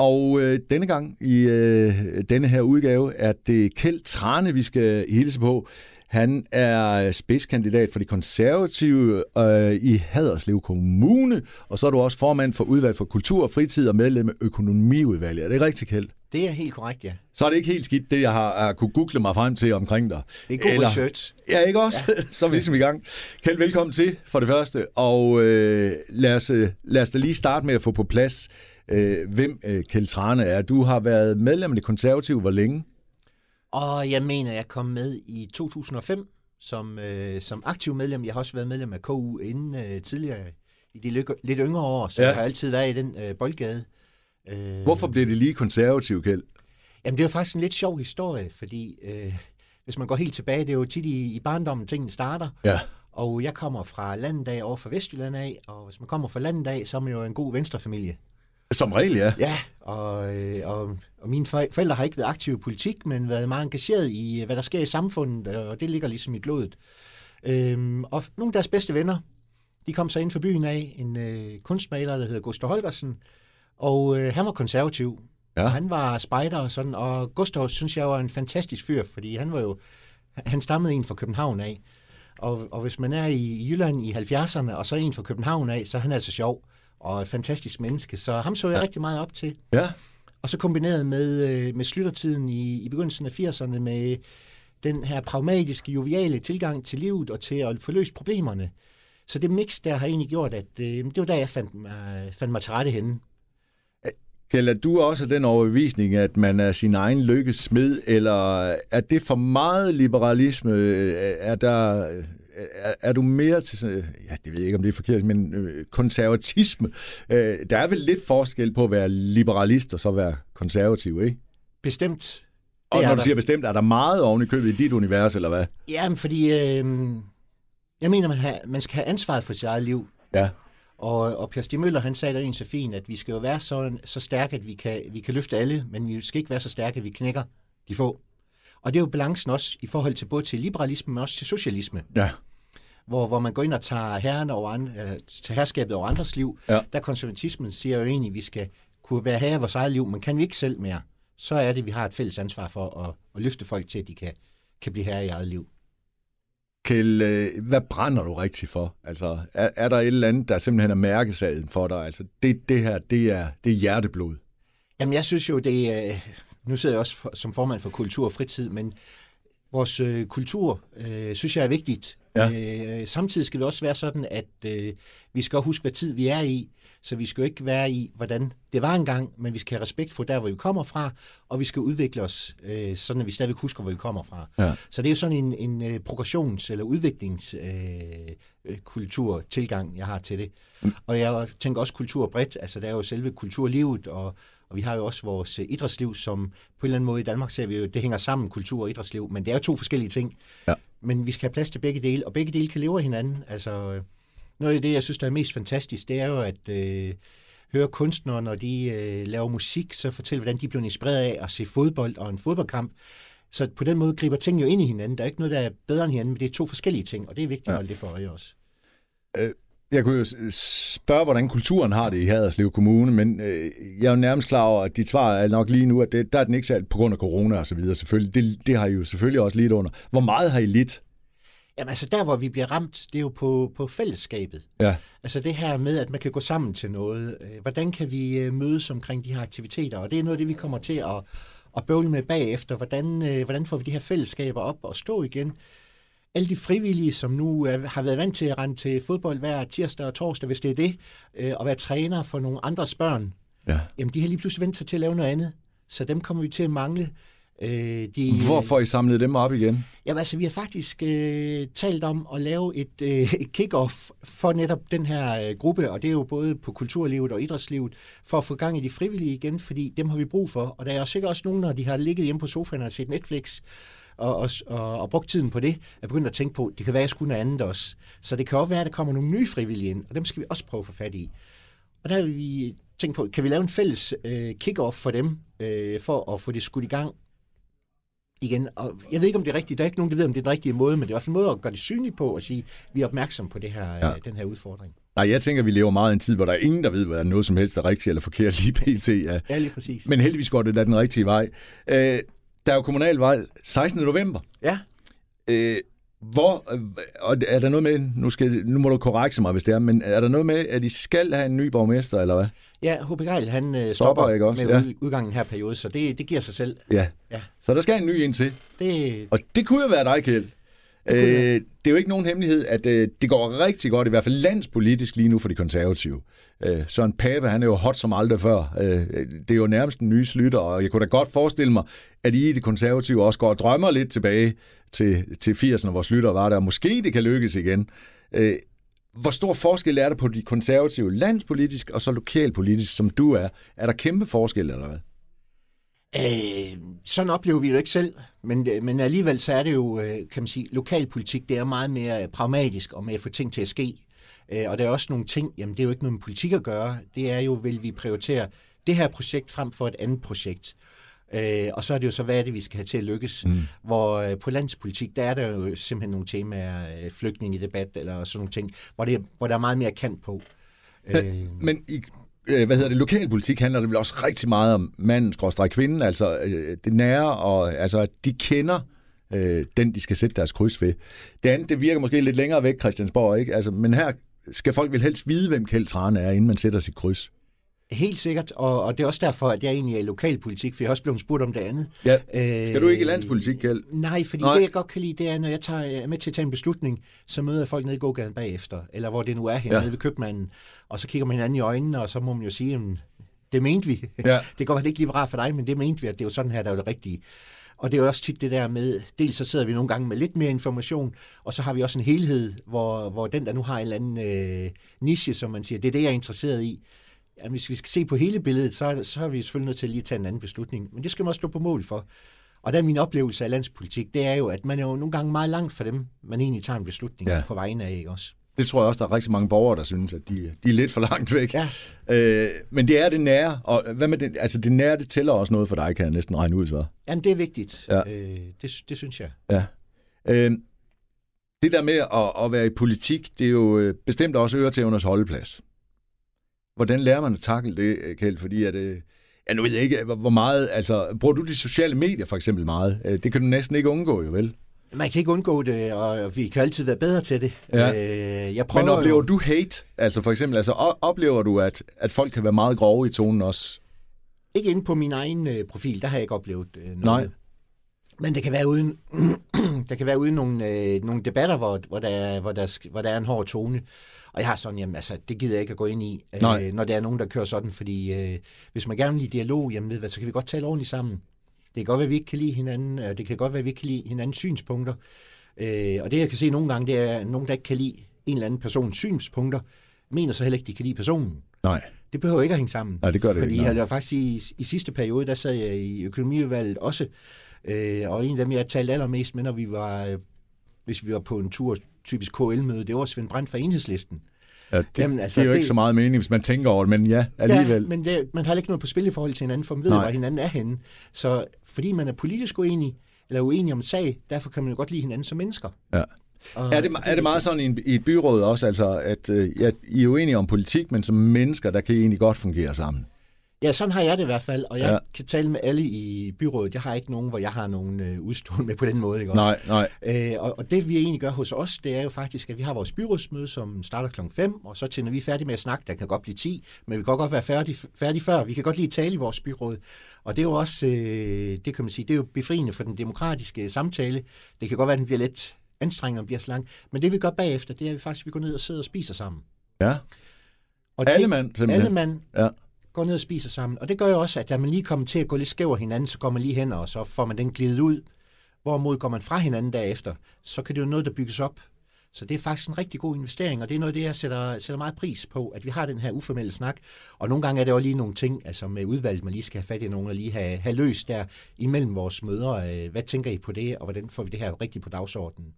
Og øh, denne gang i øh, denne her udgave er det Kjeld Trane, vi skal hilse på. Han er spidskandidat for de konservative øh, i Haderslev Kommune, og så er du også formand for udvalg for kultur og fritid og medlem af økonomiudvalget. Er det rigtigt, Kjeld? Det er helt korrekt, ja. Så er det ikke helt skidt, det jeg har, har kunne google mig frem til omkring dig. Det er god Eller, research. Ja, ikke også? Ja. så er vi ligesom i gang. Kjeld, velkommen til for det første, og øh, lad, os, øh, lad os da lige starte med at få på plads, øh, hvem øh, Kjeld Trane er. Du har været medlem af det konservative hvor længe? Og jeg mener, jeg kom med i 2005 som, øh, som aktiv medlem. Jeg har også været medlem af KU inden øh, tidligere i de lidt yngre år, så ja. jeg har altid været i den øh, boldgade. Øh, Hvorfor blev det lige konservativ, Kjeld? Jamen, det er jo faktisk en lidt sjov historie, fordi øh, hvis man går helt tilbage, det er jo tit i, i barndommen, tingene starter. Ja. Og jeg kommer fra landet af over fra Vestjylland af, og hvis man kommer fra landet af, så er man jo en god venstrefamilie. Som regel, ja. Ja, og, øh, og, og mine forældre har ikke været aktive i politik, men været meget engageret i, hvad der sker i samfundet, og det ligger ligesom i blodet. Øhm, og nogle af deres bedste venner, de kom så ind for byen af, en øh, kunstmaler, der hedder Gustav Holgersen, og øh, han var konservativ. Ja. Han var spejder og sådan, og Gustav synes jeg var en fantastisk fyr, fordi han var jo, han stammede en fra København af. Og, og hvis man er i Jylland i 70'erne, og så en fra København af, så er han altså sjov og et fantastisk menneske. Så ham så jeg ja. rigtig meget op til. Ja. Og så kombineret med, øh, med slyttertiden i, i begyndelsen af 80'erne med den her pragmatiske, joviale tilgang til livet og til at forløse problemerne. Så det mix der har egentlig gjort, at øh, det var der, jeg fandt, mig, fandt mig til rette henne. Kjell, er du også den overbevisning, at man er sin egen lykkes smed, eller er det for meget liberalisme? Er der er, er du mere til, ja, det ved jeg ikke, om det er forkert, men øh, konservatisme. Øh, der er vel lidt forskel på at være liberalist og så være konservativ, ikke? Bestemt. Og når du der. siger bestemt, er der meget oven i købet i dit univers, eller hvad? Jamen, fordi øh, jeg mener, man, har, man skal have ansvaret for sit eget liv. Ja. Og, og Per Stig Møller, han sagde der en så fint, at vi skal jo være så, så stærke, at vi kan, vi kan løfte alle, men vi skal ikke være så stærke, at vi knækker de få. Og det er jo balancen også i forhold til både til liberalisme, men også til socialisme. Ja hvor, hvor man går ind og tager, herren over andre, øh, tager herskabet over andres liv, ja. der konservatismen siger jo egentlig, at vi skal kunne være herre i vores eget liv, men kan vi ikke selv mere, så er det, at vi har et fælles ansvar for at, at løfte folk til, at de kan, kan blive herre i eget liv. Kjell, øh, hvad brænder du rigtig for? Altså, er, er der et eller andet, der simpelthen er mærkesagen for dig? Altså, det, det her, det er, det er hjerteblod. Jamen, jeg synes jo, det er... Nu sidder jeg også for, som formand for Kultur og Fritid, men vores øh, kultur øh, synes jeg er vigtigt. Ja. Øh, samtidig skal det også være sådan, at øh, vi skal huske, hvad tid vi er i. Så vi skal jo ikke være i, hvordan det var engang, men vi skal have respekt for der, hvor vi kommer fra, og vi skal udvikle os, øh, sådan at vi stadig husker, hvor vi kommer fra. Ja. Så det er jo sådan en, en uh, progressions- eller udviklingskultur, uh, tilgang, jeg har til det. Mm. Og jeg tænker også kultur bredt, altså der er jo selve kulturlivet, og, og vi har jo også vores uh, idrætsliv, som på en eller anden måde i Danmark ser vi jo, det hænger sammen, kultur og idrætsliv, men det er jo to forskellige ting. Ja. Men vi skal have plads til begge dele, og begge dele kan leve af hinanden. Altså, noget af det, jeg synes, der er mest fantastisk, det er jo at øh, høre kunstnere, når de øh, laver musik, så fortælle, hvordan de bliver inspireret af at se fodbold og en fodboldkamp. Så på den måde griber ting jo ind i hinanden. Der er ikke noget, der er bedre end hinanden, men det er to forskellige ting, og det er vigtigt ja. at holde det for øje også. Øh, jeg kunne jo spørge, hvordan kulturen har det i Haderslev Kommune, men øh, jeg er jo nærmest klar over, at dit svar er nok lige nu, at det, der er den ikke særlig på grund af corona og så videre. Selvfølgelig. Det, det har I jo selvfølgelig også lidt under. Hvor meget har I lidt? Jamen altså der, hvor vi bliver ramt, det er jo på, på fællesskabet. Ja. Altså det her med, at man kan gå sammen til noget. Øh, hvordan kan vi øh, mødes omkring de her aktiviteter? Og det er noget af det, vi kommer til at, at bøvle med bagefter. Hvordan, øh, hvordan får vi de her fællesskaber op og stå igen? Alle de frivillige, som nu har været vant til at rende til fodbold hver tirsdag og torsdag, hvis det er det, og være træner for nogle andres børn, ja. jamen de har lige pludselig vendt sig til at lave noget andet. Så dem kommer vi til at mangle. Øh, de, Hvorfor I samlet dem op igen? Jamen altså, vi har faktisk øh, talt om at lave et, øh, et kick-off for netop den her øh, gruppe, og det er jo både på kulturlivet og idrætslivet, for at få gang i de frivillige igen, fordi dem har vi brug for. Og der er sikkert også nogen, når de har ligget hjemme på sofaen og set Netflix, og, og, og, og brugt tiden på det, er begyndt at tænke på, det kan være, at jeg skulle noget andet også. Så det kan også være, at der kommer nogle nye frivillige ind, og dem skal vi også prøve at få fat i. Og der har vi tænkt på, kan vi lave en fælles øh, kick-off for dem, øh, for at få det skudt i gang igen, og jeg ved ikke, om det er rigtigt. Der er ikke nogen, der ved, om det er den rigtige måde, men det er i hvert fald en måde at gøre det synligt på og sige, at vi er opmærksom på det her, ja. den her udfordring. Nej, jeg tænker, at vi lever meget i en tid, hvor der er ingen, der ved, hvad noget som helst er rigtigt eller forkert lige pt. Ja, ja lige præcis. Men heldigvis går det da den rigtige vej. Øh, der er jo kommunalvalg 16. november. Ja. Øh, hvor, og er der noget med, nu, skal, nu må du korrekte mig, hvis det er, men er der noget med, at de skal have en ny borgmester, eller hvad? Ja, H.P. Geil, han uh, stopper, stopper ikke også? med ja. udgangen her periode, så det, det giver sig selv. Ja. ja, så der skal en ny ind til. Det... Og det kunne jo være dig, Kjeld. Det, øh, det er jo ikke nogen hemmelighed, at øh, det går rigtig godt, i hvert fald landspolitisk lige nu for de konservative. Øh, Søren Pape, han er jo hot som aldrig før. Øh, det er jo nærmest en ny slytter, og jeg kunne da godt forestille mig, at I i det konservative også går og drømmer lidt tilbage til, til 80'erne, hvor Slytter var der. Måske det kan lykkes igen. Øh, hvor stor forskel er der på de konservative landspolitisk og så lokalpolitisk, som du er? Er der kæmpe forskel, eller hvad? Øh, sådan oplever vi det ikke selv, men, men alligevel så er det jo, øh, kan man sige, lokalpolitik, det er meget mere pragmatisk og med at få ting til at ske. Øh, og der er også nogle ting, jamen det er jo ikke noget med politik at gøre, det er jo, vil vi prioritere det her projekt frem for et andet projekt. Øh, og så er det jo så, hvad er det, vi skal have til at lykkes. Mm. Hvor øh, på landspolitik, der er der jo simpelthen nogle temaer, øh, flygtning i debat eller sådan nogle ting, hvor, det, hvor der er meget mere kant på. Men, øh, men i, øh, hvad hedder det, lokalpolitik handler det vel også rigtig meget om manden, skråstrej kvinden, altså øh, det nære, og altså at de kender øh, den, de skal sætte deres kryds ved. Det andet, det virker måske lidt længere væk, Christiansborg, ikke? Altså, men her skal folk vel helst vide, hvem Kjeld Trane er, inden man sætter sit kryds. Helt sikkert, og, og det er også derfor, at jeg egentlig er i lokalpolitik, for jeg har også blevet spurgt om det andet. Ja. Skal du ikke i landspolitik, Kjeld? Nej, fordi nej. det, jeg godt kan lide, det er, når jeg tager, er med til at tage en beslutning, så møder jeg folk nede i gågaden bagefter, eller hvor det nu er her, ja. nede ved købmanden, og så kigger man hinanden i øjnene, og så må man jo sige, at det mente vi. Ja. det går godt ikke lige rart for dig, men det mente vi, at det er jo sådan her, der er det rigtige. Og det er også tit det der med, dels så sidder vi nogle gange med lidt mere information, og så har vi også en helhed, hvor, hvor den, der nu har en eller anden øh, niche, som man siger, det er det, jeg er interesseret i, ja, hvis vi skal se på hele billedet, så, så er vi selvfølgelig nødt til at lige tage en anden beslutning. Men det skal man også stå på mål for. Og der er min oplevelse af landspolitik, det er jo, at man er jo nogle gange meget langt fra dem, man egentlig tager en beslutning ja. på vegne af også. Det tror jeg også, der er rigtig mange borgere, der synes, at de, de er lidt for langt væk. Ja. Øh, men det er det nære, og hvad med det, altså det nære, det tæller også noget for dig, kan jeg næsten regne ud, så. Jamen, det er vigtigt. Ja. Øh, det, det synes jeg. Ja. Øh, det der med at, at være i politik, det er jo øh, bestemt også øretævnernes holdeplads. Hvordan lærer man at takle det, Kjeld? Fordi at, øh, jeg nu ved jeg ikke, hvor meget, altså, bruger du de sociale medier for eksempel meget? Øh, det kan du næsten ikke undgå, jo vel? Man kan ikke undgå det, og vi kan altid være bedre til det. Ja. Øh, jeg prøver Men oplever jo... du hate? Altså for eksempel, altså, oplever du, at, at folk kan være meget grove i tonen også? Ikke inde på min egen øh, profil, der har jeg ikke oplevet øh, noget. Nej. Men det kan være uden, der kan være uden nogle, øh, nogle debatter, hvor, hvor, der, hvor, der, hvor der er en hård tone. Og jeg har sådan, jamen altså, det gider jeg ikke at gå ind i, øh, når der er nogen, der kører sådan, fordi øh, hvis man gerne vil i dialog, jamen ved hvad, så kan vi godt tale ordentligt sammen. Det kan godt være, at vi ikke kan lide hinanden, og det kan godt være, at vi ikke kan lide hinandens synspunkter. Øh, og det, jeg kan se nogle gange, det er, at nogen, der ikke kan lide en eller anden persons synspunkter, mener så heller ikke, de kan lide personen. Nej. Det behøver ikke at hænge sammen. Nej, det gør det Fordi ikke. Fordi jeg faktisk i, i sidste periode, der sad jeg i økonomiudvalget også, øh, og en af dem, jeg talte allermest med, når vi var, øh, hvis vi var på en tur, typisk KL-møde, det var Svend Brandt fra Enhedslisten. Ja, det, Jamen, altså, det er jo det, ikke så meget mening, hvis man tænker over det, men ja, alligevel. Ja, men det, man har ikke noget på spil i forhold til hinanden, for man ved, Nej. hvor hinanden er henne. Så fordi man er politisk uenig, eller uenig om sag, derfor kan man jo godt lide hinanden som mennesker. Ja. Og er, det, er det meget sådan i et byråd også, altså, at øh, ja, I er uenige om politik, men som mennesker, der kan I egentlig godt fungere sammen? Ja, sådan har jeg det i hvert fald, og jeg ja. kan tale med alle i byrådet. Jeg har ikke nogen, hvor jeg har nogen øh, udstående med på den måde. Ikke også? Nej, nej. Øh, og, og det vi egentlig gør hos os, det er jo faktisk, at vi har vores byrådsmøde, som starter klokken 5, og så til når vi er færdige med at snakke, der kan godt blive 10, men vi kan godt være færdige, færdige før. Vi kan godt lige tale i vores byråd. Og det er jo også, øh, det kan man sige, det er jo befriende for den demokratiske samtale. Det kan godt være, at den bliver lidt anstrengende og bliver så lang. Men det vi gør bagefter, det er, at vi faktisk vi går ned og sidder og spiser sammen. Ja. Og alle mand, simpelthen. Alle mand. Ja går ned og spiser sammen. Og det gør jo også, at da man lige kommer til at gå lidt skæv hinanden, så går man lige hen, og så får man den glidet ud. Hvorimod går man fra hinanden derefter, så kan det jo noget, der bygges op. Så det er faktisk en rigtig god investering, og det er noget af det, jeg sætter, sætter meget pris på, at vi har den her uformelle snak. Og nogle gange er det også lige nogle ting, altså med udvalget, man lige skal have fat i nogen og lige have, have løst der imellem vores møder. Øh, hvad tænker I på det, og hvordan får vi det her rigtigt på dagsordenen?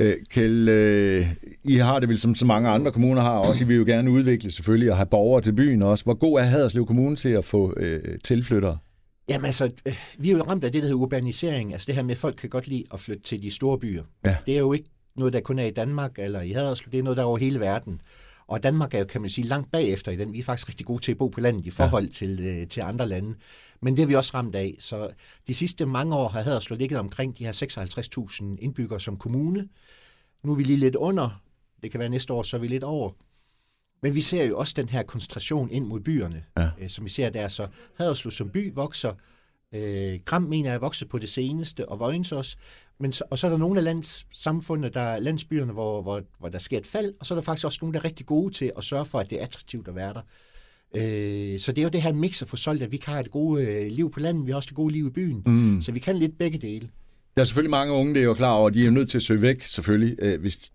Øh, Kjell, øh, I har det vel som så mange andre kommuner har også. I vil jo gerne udvikle selvfølgelig og have borgere til byen også. Hvor god er Haderslev Kommune til at få øh, tilflyttere? Jamen altså, øh, vi er jo ramt af det, der hedder urbanisering. Altså det her med, at folk kan godt lide at flytte til de store byer. Ja. Det er jo ikke noget, der kun er i Danmark eller i Haderslev. Det er noget, der er over hele verden. Og Danmark er jo, kan man sige, langt bagefter i den. Vi er faktisk rigtig gode til at bo på landet i forhold ja. til, øh, til andre lande. Men det er vi også ramt af. Så de sidste mange år har Haderslev ligget omkring de her 56.000 indbyggere som kommune. Nu er vi lige lidt under. Det kan være næste år, så er vi lidt over. Men vi ser jo også den her koncentration ind mod byerne, Ja. øh, som vi ser der. Så Haderslev som by vokser. Øh, Gram mener jeg er vokset på det seneste, og Vojens også. Men så, og så er der nogle af landssamfundene, der, landsbyerne, hvor, hvor, hvor der sker et fald, og så er der faktisk også nogle, der er rigtig gode til at sørge for, at det er attraktivt at være der. Øh, så det er jo det her mix at få solgt, at vi kan have et gode øh, liv på landet, vi har også det gode liv i byen. Mm. Så vi kan lidt begge dele. Der er selvfølgelig mange unge, det er jo klar over, de er nødt til at søge væk, selvfølgelig, øh, hvis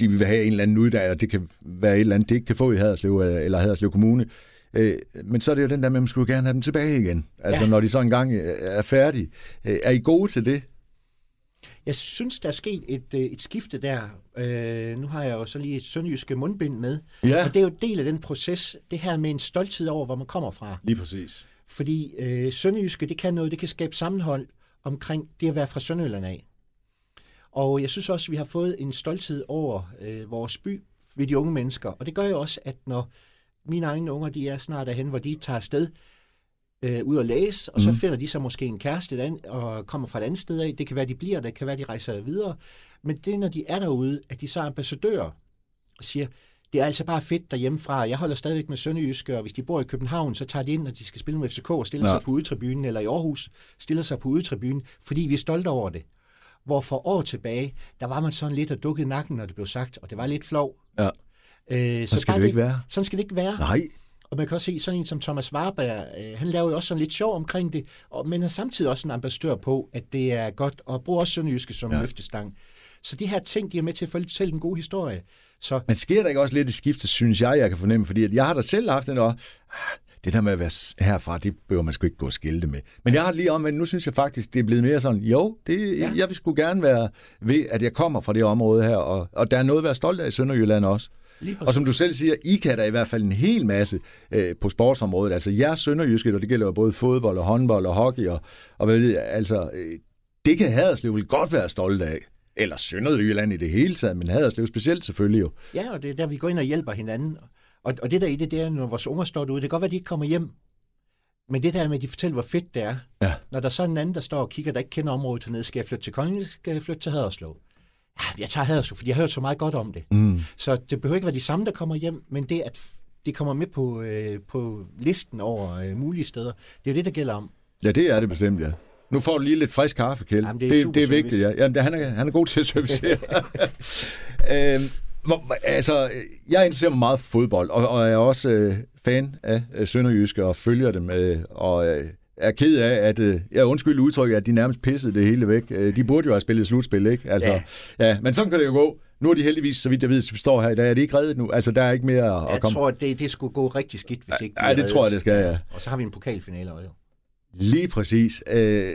de vil have en eller anden uddannelse, det kan være et eller andet, det ikke kan få i Haderslev øh, eller Haderslev Kommune. Øh, men så er det jo den der med, at man skulle gerne have dem tilbage igen. Altså, Ja. når de så engang er færdige. Øh, Er I gode til det? Jeg synes, der er sket et, øh, et skifte der. Øh, nu har jeg jo så lige et sønderjyske mundbind med. Ja. Og det er jo en del af den proces, det her med en stolthed over, hvor man kommer fra. Lige præcis. Fordi øh, sønderjyske, det kan noget, det kan skabe sammenhold omkring det at være fra Sønderjylland af. Og jeg synes også, vi har fået en stolthed over øh, vores by ved de unge mennesker. Og det gør jo også, at når mine egne unger, de er snart derhen, hvor de tager afsted øh, ud og læse, og så Mhm. finder de så måske en kæreste et andet, og kommer fra et andet sted af. Det kan være, de bliver, det kan være, de rejser videre. Men det er, når de er derude, at de så er ambassadører og siger, det er altså bare fedt derhjemmefra. Jeg holder stadigvæk med Sønderjyske, og hvis de bor i København, så tager de ind, når de skal spille med FCK og stiller Ja. sig på udtribunen, eller i Aarhus stiller sig på udtribunen, fordi vi er stolte over det. Hvor for år tilbage, der var man sådan lidt og dukket i nakken, når det blev sagt, og det var lidt flov. Ja. Øh, Så skal det jo ikke være. Sådan skal det ikke være. Nej. Og man kan også se sådan en som Thomas Warberg, øh, han laver jo også sådan lidt sjov omkring det, og, men er samtidig også en ambassadør på, at det er godt, og bruger også Sønderjyske som Ja. løftestang. Så de her ting, de er med til at fortælle en god historie. Så Men sker der ikke også lidt et skifte, synes jeg, jeg kan fornemme? Fordi at jeg har da selv haft den og det der med at være herfra, det behøver man sgu ikke gå og skilte med. Men jeg har lige om, men nu synes jeg faktisk, det er blevet mere sådan, jo, det. Ja. jeg vil sgu gerne være ved, at jeg kommer fra det område her, og, og der er noget at være stolt af i Sønderjylland også. Og som du selv siger, I kan da i hvert fald en hel masse øh, på sportsområdet. Altså jeres sønderjyske, og det gælder jo både fodbold og håndbold og hockey, og, og hvad altså, øh, det kan Haderslev vel godt være stolt af. Eller Sønderjylland i det hele taget, men Haderslev specielt selvfølgelig jo. Ja, og det er der, vi går ind og hjælper hinanden. Og, og det der i det, det er, når vores unger står derude, det kan godt være, at de ikke kommer hjem. Men det der med, at de fortæller, hvor fedt det er. Ja. Når der så er en anden, der står og kigger, der ikke kender området hernede, skal jeg flytte til Kolding, skal jeg flytte til Haderslev? Ja, jeg tager Haderslev, fordi jeg har hørt så meget godt om det. Mm. Så det behøver ikke være de samme, der kommer hjem, men det, at f- de kommer med på, øh, på listen over øh, mulige steder, det er jo det, der gælder om. Ja, det er det bestemt, ja. Nu får du lige lidt frisk kaffe, Kjeld. Jamen, det er det, det er vigtigt, ja. Jamen, det- han, er, han er god til at servicere. øhm, hvor- altså, jeg interesserer mig meget for fodbold, og, og er også øh, fan af øh, Sønderjyske og følger dem, øh, og øh, er ked af, at øh, jeg undskyld udtrykket, at de nærmest pissede det hele væk. Øh, de burde jo have spillet slutspil, ikke? Altså, ja. Ja. men sådan kan det jo gå. Nu er de heldigvis, så vidt jeg ved, vi står her i dag, er de ikke reddet nu? Altså, der er ikke mere at Jeg komme... tror, at det, det skulle gå rigtig skidt, hvis ikke Ja, det tror jeg, reddet. det skal, ja. Og så har vi en pokalfinale også. jo. Lige præcis. Øh,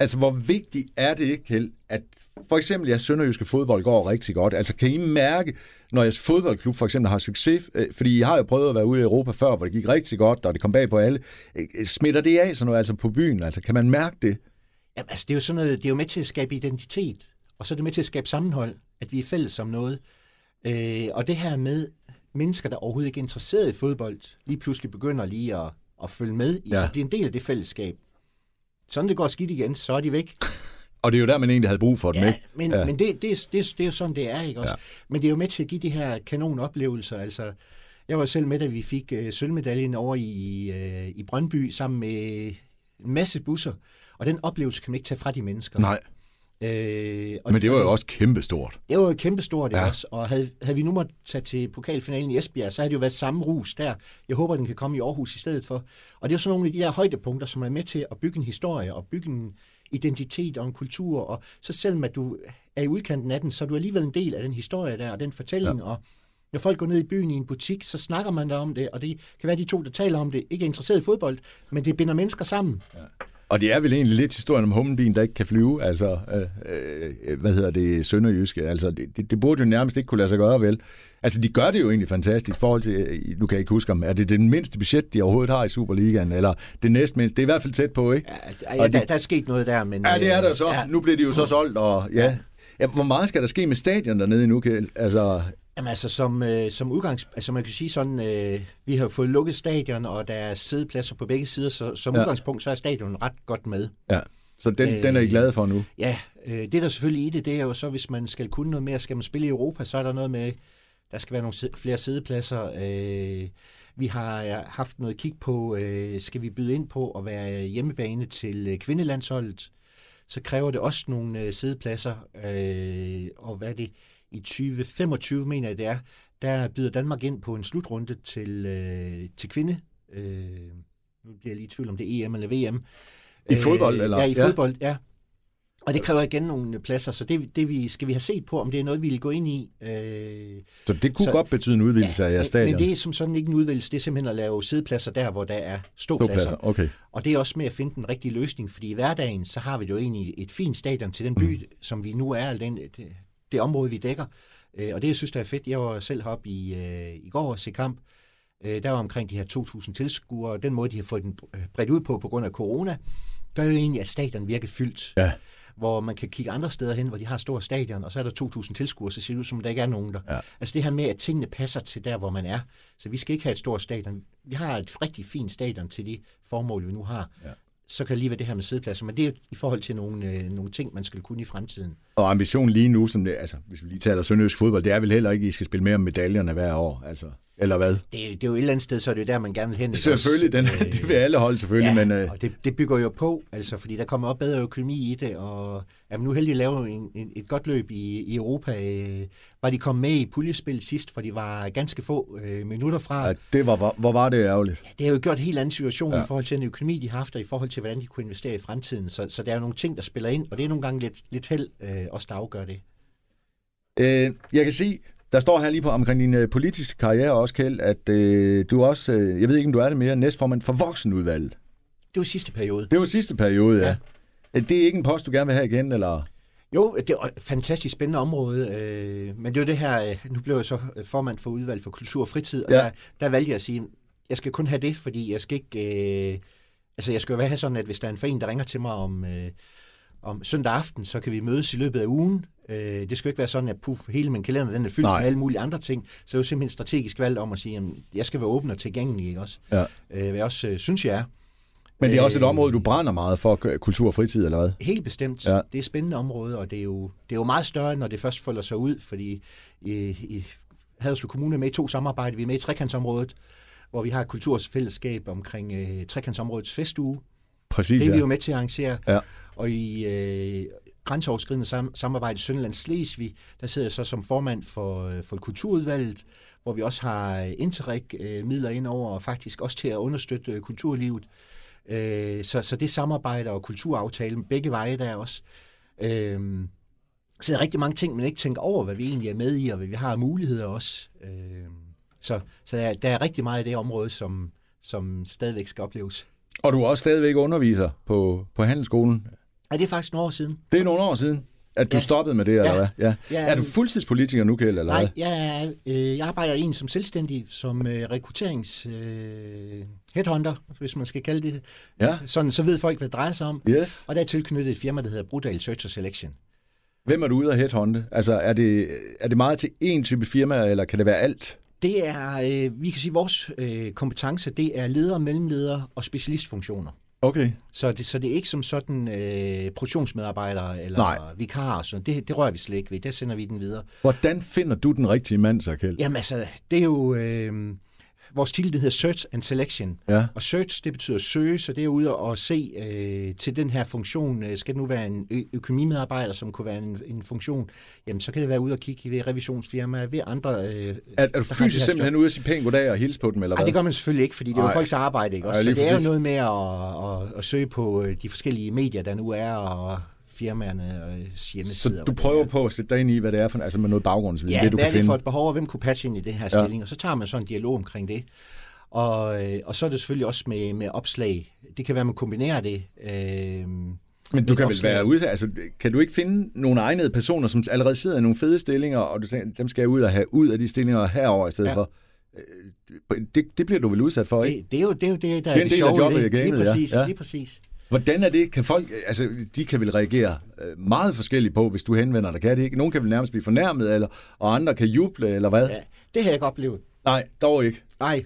altså, hvor vigtigt er det ikke, Kjeld, at for eksempel jeres sønderjyske fodbold går rigtig godt? Altså, kan I mærke, når jeres fodboldklub for eksempel har succes, øh, fordi I har jo prøvet at være ude i Europa før, hvor det gik rigtig godt, og det kom bag på alle, øh, smitter det af sådan noget, altså på byen? Altså, kan man mærke det? Jamen, altså, det er jo sådan noget, det er jo med til at skabe identitet, og så er det med til at skabe sammenhold, at vi er fælles om noget. Øh, og det her med mennesker, der overhovedet ikke er interesseret i fodbold, lige pludselig begynder lige at, at følge med i Ja. at blive en del af det fællesskab. Sådan det går skidt igen, så er de væk. Og det er jo der, man egentlig havde brug for dem, Ja, ikke? men, Ja. men det, det, er- det, det er jo sådan, det er, ikke også? Ja. Men det er jo med til at give de her kanonoplevelser. Altså, jeg var selv med, da vi fik øh, sølvmedaljen over i, øh, i Brøndby sammen med en masse busser. Og den oplevelse kan man ikke tage fra de mennesker. Nej. Øh, og Men det var jo også kæmpestort. Det var jo kæmpestort ja. også, og havde, havde vi nu måtte tage til pokalfinalen i Esbjerg, så havde det jo været samme rus der. Jeg håber, den kan komme i Aarhus i stedet for. Og det er jo sådan nogle af de her højdepunkter, som er med til at bygge en historie og bygge en identitet og en kultur, og så selvom at du er i udkanten af den, så er du alligevel en del af den historie der, og den fortælling, ja. og når folk går ned i byen i en butik, så snakker man der om det, og det kan være de to, der taler om det, ikke er interesseret i fodbold, men det binder mennesker sammen. Ja. Og det er vel egentlig lidt historien om hummelbien, der ikke kan flyve, altså, øh, øh, hvad hedder det, sønderjyske, altså, det, det, det burde jo nærmest ikke kunne lade sig gøre, vel? Altså, de gør det jo egentlig fantastisk i forhold til, nu kan jeg ikke huske om, er det den mindste budget, de overhovedet har i Superligaen, eller det næstmindste, det er i hvert fald tæt på, ikke? Ja, ja der, der er sket noget der, men... Ja, det er der så. Ja. Nu bliver de jo så solgt, og ja. ja. Hvor meget skal der ske med stadion dernede nu, Kjell? Altså, Jamen altså, som, øh, som udgangs... Altså man kan sige sådan, øh, vi har fået lukket stadion, og der er sædepladser på begge sider, så som ja. udgangspunkt, så er stadion ret godt med. Ja, så den, øh, den er I glade for nu? Ja, øh, det der selvfølgelig i det, det er jo så, hvis man skal kunne noget mere, skal man spille i Europa, så er der noget med, der skal være nogle flere sædepladser. Øh, vi har haft noget kig på, øh, skal vi byde ind på at være hjemmebane til øh, kvindelandsholdet, så kræver det også nogle øh, sædepladser, øh, og hvad det? I 2025, mener jeg det er, der byder Danmark ind på en slutrunde til, øh, til kvinde. Øh, nu bliver jeg lige i tvivl om det er EM eller VM. I fodbold, øh, eller? Ja, i ja. fodbold, ja. Og det kræver igen nogle pladser, så det, det vi, skal vi have set på, om det er noget, vi vil gå ind i. Øh, så det kunne så, godt betyde en udvidelse ja, af jeres stadion? Men det er som sådan ikke en udvidelse, det er simpelthen at lave sædepladser der, hvor der er ståpladser. ståpladser okay. Og det er også med at finde den rigtige løsning, fordi i hverdagen, så har vi jo egentlig et fint stadion til den by, mm. som vi nu er, den, det område, vi dækker. Øh, og det, jeg synes, der er fedt, jeg var selv heroppe i, øh, i går og se kamp. Øh, der var omkring de her 2.000 tilskuere, og den måde, de har fået den bredt ud på, på grund af corona, gør jo egentlig, at stadion virker fyldt. Ja. Hvor man kan kigge andre steder hen, hvor de har store stadion, og så er der 2.000 tilskuere, så ser det ud som, der ikke er nogen der. Ja. Altså det her med, at tingene passer til der, hvor man er. Så vi skal ikke have et stort stadion. Vi har et rigtig fint stadion til de formål, vi nu har. Ja så kan det lige være det her med sædepladser, men det er i forhold til nogle, øh, nogle ting, man skal kunne i fremtiden. Og ambitionen lige nu, som det, altså, hvis vi lige taler sønderjysk fodbold, det er vel heller ikke, at I skal spille mere om medaljerne hver år, altså, eller hvad? Det, det er jo et eller andet sted, så er det jo der, man gerne vil hen. Selvfølgelig, den, øh, det vil alle holde selvfølgelig, ja, men... Øh, og det, det bygger jo på, altså, fordi der kommer op bedre økonomi i det, og man nu heldig lave en, en, et godt løb i, i Europa. Øh, var de kommet med i puljespil sidst, for de var ganske få øh, minutter fra. Ja, det var, hvor, hvor var det ærgerligt? Ja, det har jo gjort en helt anden situation ja. i forhold til den økonomi, de har haft, og i forhold til, hvordan de kunne investere i fremtiden. Så, så der er jo nogle ting, der spiller ind, og det er nogle gange lidt, lidt held øh, også, der afgør det. Øh, jeg kan sige, der står her lige på omkring din øh, politiske karriere også, Kjeld, at øh, du også, øh, jeg ved ikke, om du er det mere, næstformand for voksenudvalget. Det var sidste periode. Det var sidste periode, ja. ja. Det er ikke en post, du gerne vil have igen, eller? Jo, det er et fantastisk spændende område, øh, men det er jo det her, øh, nu blev jeg så formand for udvalg for kultur og fritid, og ja. der, der valgte jeg at sige, jeg skal kun have det, fordi jeg skal ikke, øh, altså jeg skal jo have sådan, at hvis der er en forening, der ringer til mig om, øh, om søndag aften, så kan vi mødes i løbet af ugen. Øh, det skal jo ikke være sådan, at puff, hele min kalender den er fyldt Nej. med alle mulige andre ting. Så det er jo simpelthen strategisk valgt om at sige, at jeg skal være åben og tilgængelig ikke også? Ja. Øh, hvad jeg også øh, synes, jeg er. Men det er også et øh, område, du brænder meget for, kultur og fritid, eller hvad? Helt bestemt. Ja. Det er et spændende område, og det er, jo, det er jo meget større, når det først folder sig ud, fordi i, i Haderslev Kommune er med i to samarbejder. Vi er med i trekantsområdet, hvor vi har et kultursfællesskab omkring øh, trekantsområdets festuge. Præcis, Det er ja. vi jo med til at arrangere. Ja. Og i øh, grænseoverskridende sam- samarbejde i Sønderland Slesvig, der sidder jeg så som formand for, øh, for kulturudvalget, hvor vi også har øh, Interreg-midler øh, ind over, og faktisk også til at understøtte øh, kulturlivet. Øh, så, så det samarbejde og kulturaftalen, begge veje der også. Øh, så der er rigtig mange ting, man ikke tænker over, hvad vi egentlig er med i, og hvad vi har af muligheder også. Øh, så så der, der er rigtig meget af det område, som, som stadigvæk skal opleves. Og du er også stadigvæk underviser på, på handelsskolen? Ja, det er faktisk nogle år siden. Det er nogle år siden? At du ja. stoppede med det, eller ja. hvad? Ja. ja. Er du fuldtidspolitiker nu, Kjeld, eller Nej, hvad? jeg, øh, jeg arbejder egentlig som selvstændig, som øh, rekrutterings øh, headhunter, hvis man skal kalde det. Ja. Sådan, så ved folk, hvad det drejer sig om. Yes. Og der er tilknyttet et firma, der hedder Brudal Search and Selection. Hvem er du ude at headhunte? Altså, er det, er det meget til én type firma, eller kan det være alt? Det er, øh, vi kan sige, vores øh, kompetence, det er ledere, mellemledere og specialistfunktioner. Okay. Så det, så det er ikke som sådan øh, produktionsmedarbejdere eller Nej. vikarer. Så det, det rører vi slet ikke ved. Der sender vi den videre. Hvordan finder du den rigtige mand, så Kjeld? Jamen altså, det er jo... Øh, vores titel det hedder Search and Selection. Ja. Og search, det betyder søge, så det er ude og se øh, til den her funktion. Øh, skal det nu være en ø- økonomimedarbejder, som kunne være en, en funktion, jamen så kan det være ude og kigge ved revisionsfirmaer, ved andre... Øh, Er, er du fysisk simpelthen ude og sige pænt goddag og hilse på dem, eller Ej, hvad? det gør man selvfølgelig ikke, fordi det er jo Nej. folks arbejde, ikke? Også, Ja, så det er jo præcis. noget med at, at, at søge på øh, de forskellige medier, der nu er, og firmaerne og hjemmesider. Så du det prøver er. på at sætte dig ind i, hvad det er for, altså med noget baggrundsviden, Ja, det du hvad kan er det for et behov, og hvem kunne passe ind i den her Ja. stilling? Og så tager man så en dialog omkring det. Og, øh, og så er det selvfølgelig også med, med opslag. Det kan være, at man kombinerer det. Øh, Men du kan vel opslag. være ude, altså kan du ikke finde nogle egnede personer, som allerede sidder i nogle fede stillinger, og du tænker, dem skal jeg ud og have ud af de stillinger herover i stedet Ja. for? Øh, Det, det bliver du vel udsat for, ikke? det, det, er jo, det er jo det, der Det er er en det del af sjove i jobbet det. Lige ja. præcis, Ja. lige præcis. Hvordan er det? Kan folk, altså de kan vel reagere øh, meget forskelligt på, hvis du henvender dig, kan det ikke? Nogle kan vel nærmest blive fornærmet, eller, og andre kan juble, eller hvad? Ja, det har jeg ikke oplevet. Nej, dog ikke. Nej,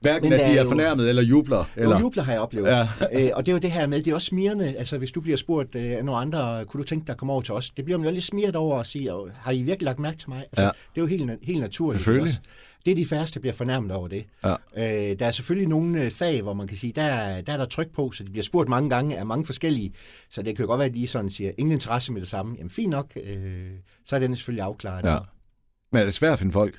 Hverken at de er er jo- fornærmet eller jubler. eller... Eller... jubler har jeg oplevet. Ja. øh, og det er jo det her med, det er også smirende. Altså, hvis du bliver spurgt øh, af nogle andre, kunne du tænke dig at komme over til os? Det bliver man jo lidt smiret over at sige, "Åh, har I virkelig lagt mærke til mig? Altså, Ja. Det er jo helt, helt naturligt. Selvfølgelig. Også. Det er de færreste, der bliver fornærmet over det. Ja. Øh, der er selvfølgelig nogle øh, fag, hvor man kan sige, der, er- der er der tryk på, så de bliver spurgt mange gange af mange forskellige. Så det kan jo godt være, at de sådan siger, ingen interesse med det samme. Jamen fint nok, øh, så er den selvfølgelig afklaret. Ja. Men er det svært at finde folk?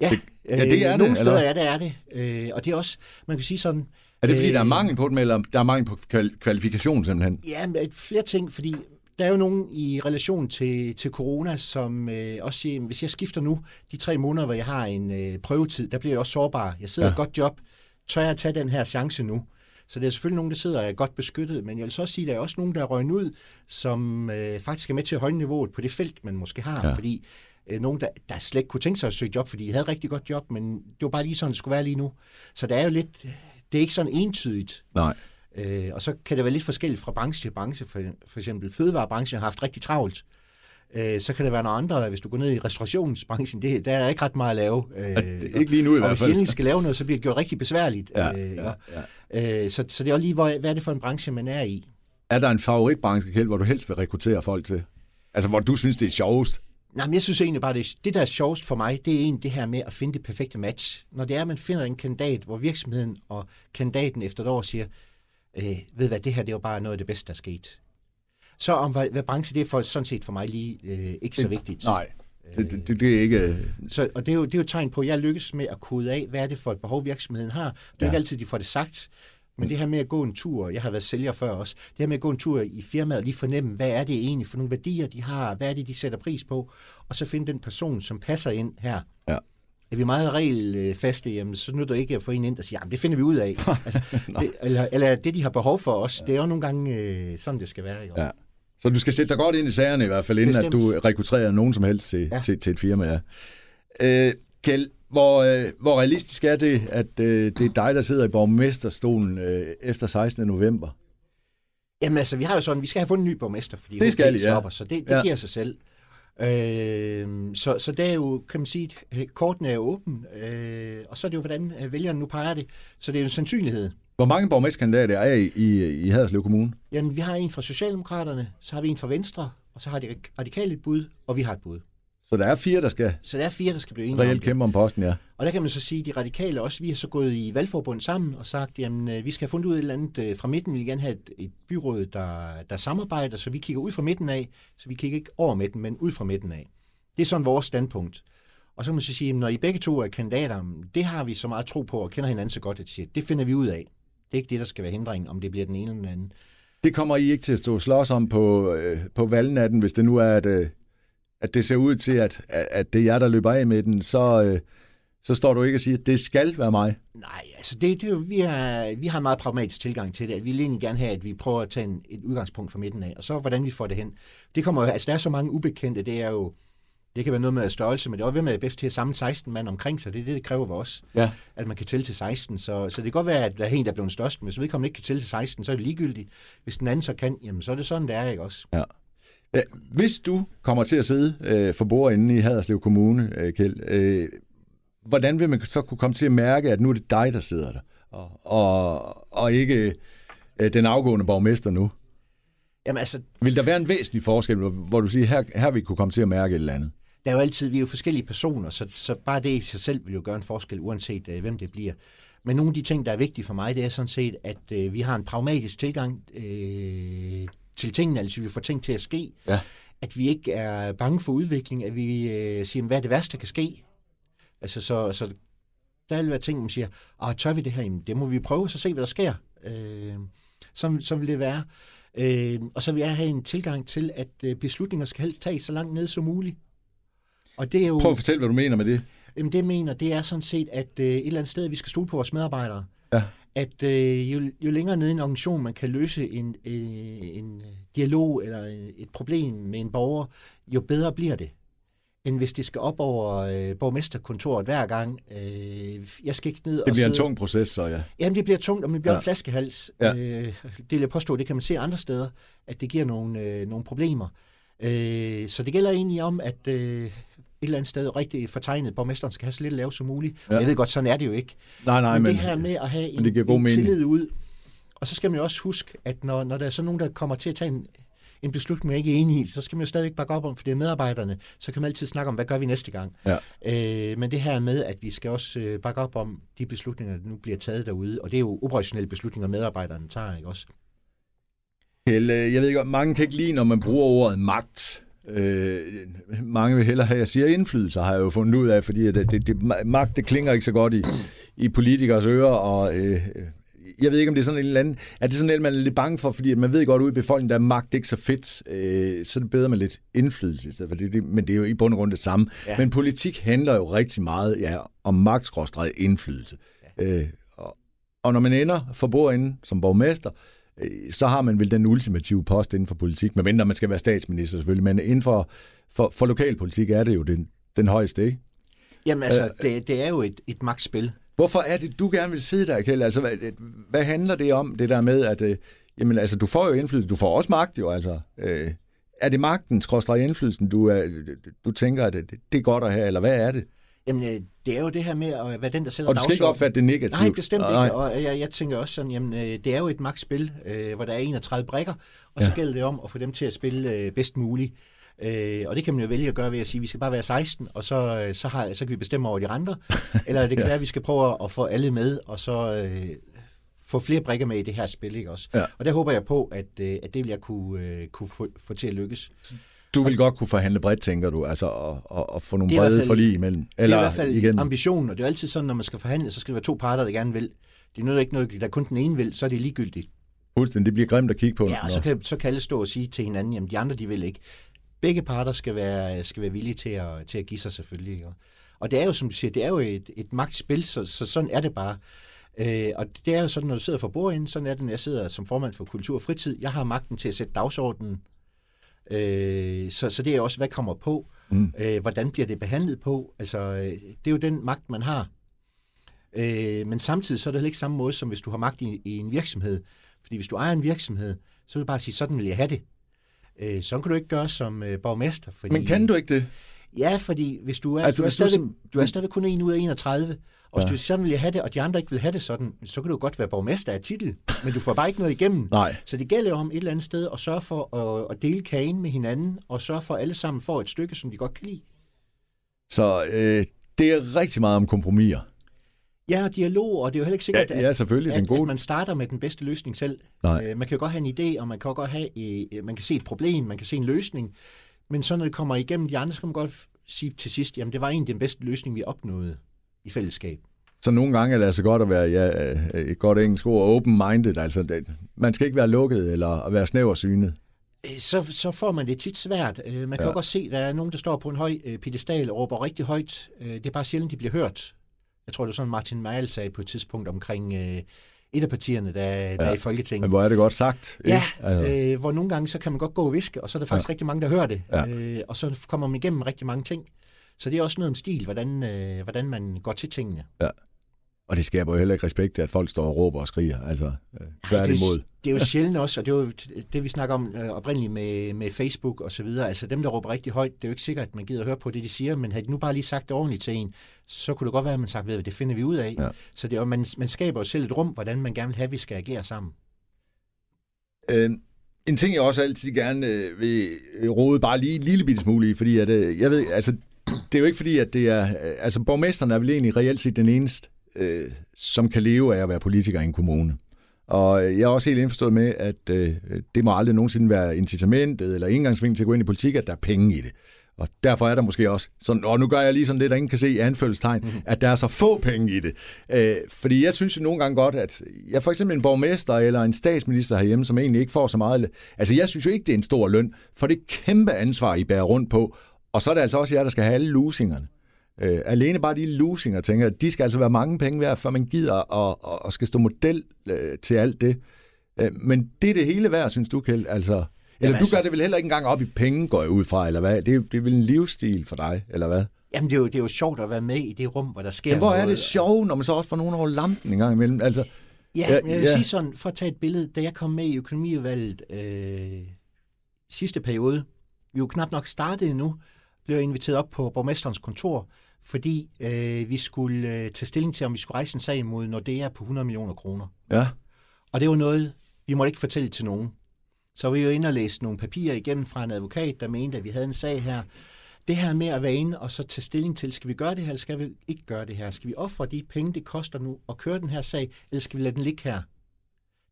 ja, ja, det er det, Nogle steder eller? er det, er det. Øh, og det er også, man kan sige sådan, Er det fordi, Øh, der er mangel på dem, eller der er mangel på kval- kvalifikation simpelthen? Ja, men flere ting, fordi der er jo nogen i relation til, til corona, som øh, også siger, "Jamen, hvis jeg skifter nu, de tre måneder, hvor jeg har en øh, prøvetid, der bliver jeg også sårbar. Jeg sidder Ja. ja. et godt job. Tør jeg tage den her chance nu? Så det er selvfølgelig nogen, der sidder og er godt beskyttet, men jeg vil så også sige, at der er også nogen, der er ud, som øh, faktisk er med til at højne niveauet på det felt, man måske har, Ja. fordi øh, nogen, der, der slet ikke kunne tænke sig at søge job, fordi de havde et rigtig godt job, men det var bare lige sådan, det skulle være lige nu. Så der er jo lidt, det er ikke sådan entydigt. Nej. Øh, og så kan det være lidt forskelligt fra branche til branche. For, for eksempel fødevarebranchen har haft rigtig travlt. Øh, så kan det være nogle andre, hvis du går ned i restaurationsbranchen, det, der er ikke ret meget at lave. Øh, det er ikke lige nu i og hvert hvis fald. de endelig skal lave noget, så bliver det gjort rigtig besværligt. Ja, øh, ja, ja. Øh, så, så det er også lige, hvor, hvad er det for en branche, man er i? Er der en favoritbranche, Kjeld, hvor du helst vil rekruttere folk til? Altså, hvor du synes, det er sjovest? Nej, men jeg synes egentlig bare, det, det der er sjovest for mig, det er egentlig det her med at finde det perfekte match. Når det er, at man finder en kandidat, hvor virksomheden og kandidaten efter et år siger, øh, ved hvad, det her det var bare noget af det bedste, der er sket. Så om hvad, hvad branche det er for, sådan set for mig lige øh, ikke så vigtigt. Nej, det, det, det, er ikke... Så, og det er, jo, det er jo tegn på, at jeg lykkes med at kode af, hvad er det for et behov, virksomheden har. Det er Ja. ja. ikke altid, de får det sagt, men det her med at gå en tur, jeg har været sælger før også, det her med at gå en tur i firmaet og lige fornemme, hvad er det egentlig for nogle værdier, de har, hvad er det, de sætter pris på, og så finde den person, som passer ind her. Ja. Er vi meget regelfaste, jamen, så nytter det ikke at få en ind, der siger, jamen, det finder vi ud af. altså, det, eller, eller det, de har behov for os, ja. det er jo nogle gange øh, sådan, det skal være. Ikke? Ja. Så du skal sætte dig godt ind i sagerne i hvert fald, inden Bestemt. at du rekrutterer nogen som helst til, ja. Til, til et firma. Ja. Øh, Kjeld, hvor, øh, hvor realistisk er det, at øh, det er dig, der sidder i borgmesterstolen øh, efter 16. november? Jamen altså, vi har jo sådan, vi skal have fundet en ny borgmester, fordi Det skal ja. stopper, så det, det ja. giver sig selv. Øh, så, så det er jo, kan man sige, at kortene er åben, øh, og så er det jo, hvordan øh, vælgerne nu peger det. Så det er jo en sandsynlighed. Hvor mange borgmesterkandidater er I i, i Haderslev Kommune? Jamen, vi har en fra Socialdemokraterne, så har vi en fra Venstre, og så har de radikale et bud, og vi har et bud. Så der er fire, der skal Så der er fire, der skal blive enige reelt kæmpe om posten, ja. Og der kan man så sige, at de radikale også, vi har så gået i valgforbund sammen og sagt, jamen øh, vi skal have fundet ud af et eller andet øh, fra midten. Vi vil gerne have et, et byråd, der, der samarbejder, så vi kigger ud fra midten af, så vi kigger ikke over midten, men ud fra midten af. Det er sådan vores standpunkt. Og så kan man så sige, at når I begge to er kandidater, det har vi så meget tro på og kender hinanden så godt, at siger, det finder vi ud af. Det er ikke det, der skal være hindringen, om det bliver den ene eller den anden. Det kommer I ikke til at stå og slås om på, øh, på valgnatten, hvis det nu er, at, øh, at det ser ud til, at, at det er jer, der løber af med den, så, øh, så står du ikke og siger, at det skal være mig. Nej, altså det, det er jo, vi, er, vi har en meget pragmatisk tilgang til det. At vi vil egentlig gerne have, at vi prøver at tage en, et udgangspunkt fra midten af, og så hvordan vi får det hen. Det kommer jo, altså der er så mange ubekendte, det er jo, det kan være noget med størrelse, men det er også, hvem er bedst til at samle 16 mand omkring sig. Det er det, det kræver for os, Ja. at man kan tælle til 16. Så, så det kan godt være, at der er en, der er blevet størst, men hvis vedkommende ikke kan tælle til 16, så er det ligegyldigt. Hvis den anden så kan, jamen så er det sådan, det er, ikke også? Ja. Hvis du kommer til at sidde øh, for bordenden i Haderslev Kommune, øh, Kjeld, øh, hvordan vil man så kunne komme til at mærke, at nu er det dig, der sidder der, og, og, og ikke øh, den afgående borgmester nu? Jamen altså, Vil der være en væsentlig forskel, hvor, du siger, her, her vil kunne komme til at mærke et eller andet? der er jo altid, vi er jo forskellige personer, så, så bare det i sig selv vil jo gøre en forskel, uanset øh, hvem det bliver. Men nogle af de ting, der er vigtige for mig, det er sådan set, at øh, vi har en pragmatisk tilgang øh, til tingene, altså vi får ting til at ske. Ja. At vi ikke er bange for udvikling, at vi øh, siger, hvad er det værste, der kan ske? Altså, så, så der vil være ting, man siger, ah, tør vi det her? Jamen, det må vi prøve, så se, hvad der sker. Øh, så, så vil det være. Øh, og så vil jeg have en tilgang til, at øh, beslutninger skal helst tages så langt ned som muligt. Og det er jo, Prøv at fortælle, hvad du mener med det. jamen, det mener, det er sådan set, at øh, et eller andet sted, vi skal stole på vores medarbejdere. Ja. At øh, jo, jo længere nede i en organisation, man kan løse en, øh, en dialog eller et problem med en borger, jo bedre bliver det end hvis det skal op over øh, borgmesterkontoret hver gang. Øh, jeg skal ikke ned og Det bliver en sidde- tung proces, så ja. Jamen, det bliver tungt, og det bliver Ja. en flaskehals. Ja. Øh, det vil jeg påstå, det kan man se andre steder, at det giver nogle, øh, nogle problemer. Øh, så det gælder egentlig om, at øh, eller andet sted rigtig fortegnet, borgmesteren skal have så lidt lavt som muligt. Ja. Jeg ved godt, sådan er det jo ikke. Nej, nej, men, men, det her med at have en, det giver god en mening. tillid ud, og så skal man jo også huske, at når, når der er så nogen, der kommer til at tage en, en beslutning, man ikke er enig i, så skal man jo stadigvæk bakke op om, for det er medarbejderne. Så kan man altid snakke om, hvad gør vi næste gang. Ja. Øh, men det her med, at vi skal også øh, bakke op om de beslutninger, der nu bliver taget derude, og det er jo operationelle beslutninger, medarbejderne tager, ikke også? Held, øh, jeg ved ikke, mange kan ikke lide, når man bruger ordet magt. Øh, mange vil hellere have, jeg siger indflydelse, har jeg jo fundet ud af, fordi det, det, det, magt, det klinger ikke så godt i, i politikers ører, og øh, jeg ved ikke, om det er sådan en eller anden, er det sådan noget, man er lidt bange for, fordi man ved godt ud i befolkningen, der er magt ikke så fedt, øh, så er det bedre med lidt indflydelse i stedet for det, det, men det er jo i bund og grund det samme. Ja. Ja. Men politik handler jo rigtig meget ja, om magt indflydelse. Ja. Øh, og, og når man ender for bordenden som borgmester, øh, så har man vel den ultimative post inden for politik, medmindre man skal være statsminister selvfølgelig, men inden for, for, for lokalpolitik er det jo den, den højeste, ikke? Jamen altså, det, det er jo et, et magtspil. Hvorfor er det, du gerne vil sidde der, Kjeld? Altså, hvad, hvad handler det om, det der med, at øh, jamen, altså, du får jo indflydelse, du får også magt jo, altså. Øh, er det magten, skråstrej indflydelsen, du, er, du tænker, at det, det er godt at have, eller hvad er det? Jamen, øh, det er jo det her med at være den, der sætter Og du skal ikke opfatte det negativt. Nej, bestemt Nej. ikke. Og jeg, jeg tænker også sådan, jamen, øh, det er jo et magtspil, øh, hvor der er 31 brækker, og så Ja. gælder det om at få dem til at spille øh, bedst muligt. Øh, og det kan man jo vælge at gøre ved at sige, at vi skal bare være 16, og så, øh, så, har, så kan vi bestemme over de andre. Eller det kan Ja. være, at vi skal prøve at få alle med, og så øh, få flere brækker med i det her spil. Ikke også? Ja. Og der håber jeg på, at, øh, at det vil jeg kunne, øh, kunne få, få til at lykkes. Du vil godt kunne forhandle bredt, tænker du, altså og, og, og få nogle brede fald- forlig imellem. Eller det er i hvert fald igen. ambitionen, og det er altid sådan, når man skal forhandle, så skal der være to parter, der gerne vil. Det er noget, ikke noget, der er kun den ene vil, så er det ligegyldigt. Fuldstændig. Det bliver grimt at kigge på. Ja, og så kan, så kan alle stå og sige til hinanden, jamen de andre, de vil ikke. Begge parter skal være, skal være villige til at, til at give sig selvfølgelig. Ikke? Og det er jo, som du siger, det er jo et, et magtspil, så, så sådan er det bare. Øh, og det er jo sådan, når du sidder for bordenden, sådan er det, når jeg sidder som formand for Kultur og Fritid. Jeg har magten til at sætte dagsordenen. Øh, så, så det er også, hvad kommer på? Mm. Øh, hvordan bliver det behandlet på? Altså, øh, det er jo den magt, man har. Øh, men samtidig så er det heller ikke samme måde, som hvis du har magt i, i en virksomhed. Fordi hvis du ejer en virksomhed, så vil du bare sige, sådan vil jeg have det. Øh, sådan kan du ikke gøre som øh, borgmester. Fordi, Men kan du ikke det? Ja, fordi hvis du er, Altså, du, er hvis du stadig, sådan- du er stadig kun en ud af 31, og hvis Ja. du siger, sådan vil have det, og de andre ikke vil have det sådan, så kan du godt være borgmester af titel, men du får bare ikke noget igennem. Nej. Så det gælder jo om et eller andet sted at sørge for at, at dele kagen med hinanden, og sørge for, at alle sammen får et stykke, som de godt kan lide. Så øh, det er rigtig meget om kompromiser. Ja, og dialog, og det er jo heller ikke sikkert, Ja, ja selvfølgelig. at, Den at, gode... at man starter med den bedste løsning selv. Nej. Øh, man kan jo godt have en idé, og man kan godt have, øh, man kan se et problem, man kan se en løsning, men så når det kommer igennem de andre, så kan man godt sige til sidst, jamen det var egentlig den bedste løsning, vi opnåede i fællesskab. Så nogle gange er det altså godt at være, ja, øh, et godt engelsk ord, open-minded. Altså, det, man skal ikke være lukket eller at være snæversynet. Øh, Så, så får man det tit svært. Øh, Man kan Ja. jo godt se, at der er nogen, der står på en høj pedestal og råber rigtig højt. Det er bare sjældent, de bliver hørt. Jeg tror, det var sådan, Martin Meijel sagde på et tidspunkt omkring øh, et af partierne, der, der er i Folketinget. Men hvor er det godt sagt. Ja? Altså, øh, hvor nogle gange så kan man godt gå og viske, og så er der faktisk ja. rigtig mange, der hører det. Ja. Øh, og så kommer man igennem rigtig mange ting. Så det er også noget om stil, hvordan, øh, hvordan man går til tingene. Og det skaber jo heller ikke respekt, at folk står og råber og skriger. Altså, øh, det, tværtimod. er, det er jo sjældent også, og det er jo det, vi snakker om øh, oprindeligt med, med Facebook og så videre. Altså dem, der råber rigtig højt, det er jo ikke sikkert, at man gider at høre på det, de siger, men havde de nu bare lige sagt det ordentligt til en, så kunne det godt være, at man sagde, ved det finder vi ud af. Ja. Så det er, jo- man, man skaber jo selv et rum, hvordan man gerne vil have, at vi skal agere sammen. Øh, en ting, jeg også altid gerne øh, vil rode bare lige en lille bitte smule i, fordi at, øh, jeg ved, altså, det er jo ikke fordi, at det er... Altså, borgmesteren er vel egentlig reelt set den eneste, øh, som kan leve af at være politiker i en kommune. Og jeg er også helt indforstået med, at øh, det må aldrig nogensinde være incitamentet eller indgangsvinkel til at gå ind i politik, at der er penge i det. Og derfor er der måske også sådan, og nu gør jeg lige sådan det, der ingen kan se i anfølgelsestegn, mm-hmm. at der er så få penge i det. Øh, fordi jeg synes jo nogle gange godt, at jeg for eksempel en borgmester eller en statsminister herhjemme, som egentlig ikke får så meget, altså jeg synes jo ikke, det er en stor løn, for det kæmpe ansvar, I bærer rundt på. Og så er det altså også jer, der skal have alle losingerne. Øh, alene bare de losinger, tænker jeg, de skal altså være mange penge værd, før man gider og, og, og skal stå model øh, til alt det. Øh, men det er det hele værd, synes du, Kjeld. Altså, eller Jamen, du altså, gør det vel heller ikke engang op i penge, går jeg ud fra, eller hvad? Det er, det er vel en livsstil for dig, eller hvad? Jamen, det er, jo, det er jo sjovt at være med i det rum, hvor der sker ja, hvor er det sjovt, når man så også får nogen over lampen en gang imellem? Altså, ja, jeg vil ja. sige sådan, for at tage et billede, da jeg kom med i økonomiudvalget øh, sidste periode, vi jo knap nok startet endnu, blev jeg inviteret op på borgmesterens kontor, fordi øh, vi skulle øh, tage stilling til, om vi skulle rejse en sag mod Nordea på 100 millioner kroner. Ja. Og det var noget, vi måtte ikke fortælle til nogen. Så vi var inde og læste nogle papirer igennem fra en advokat, der mente, at vi havde en sag her. Det her med at være inde og så tage stilling til, skal vi gøre det her, eller skal vi ikke gøre det her? Skal vi ofre de penge, det koster nu at køre den her sag, eller skal vi lade den ligge her?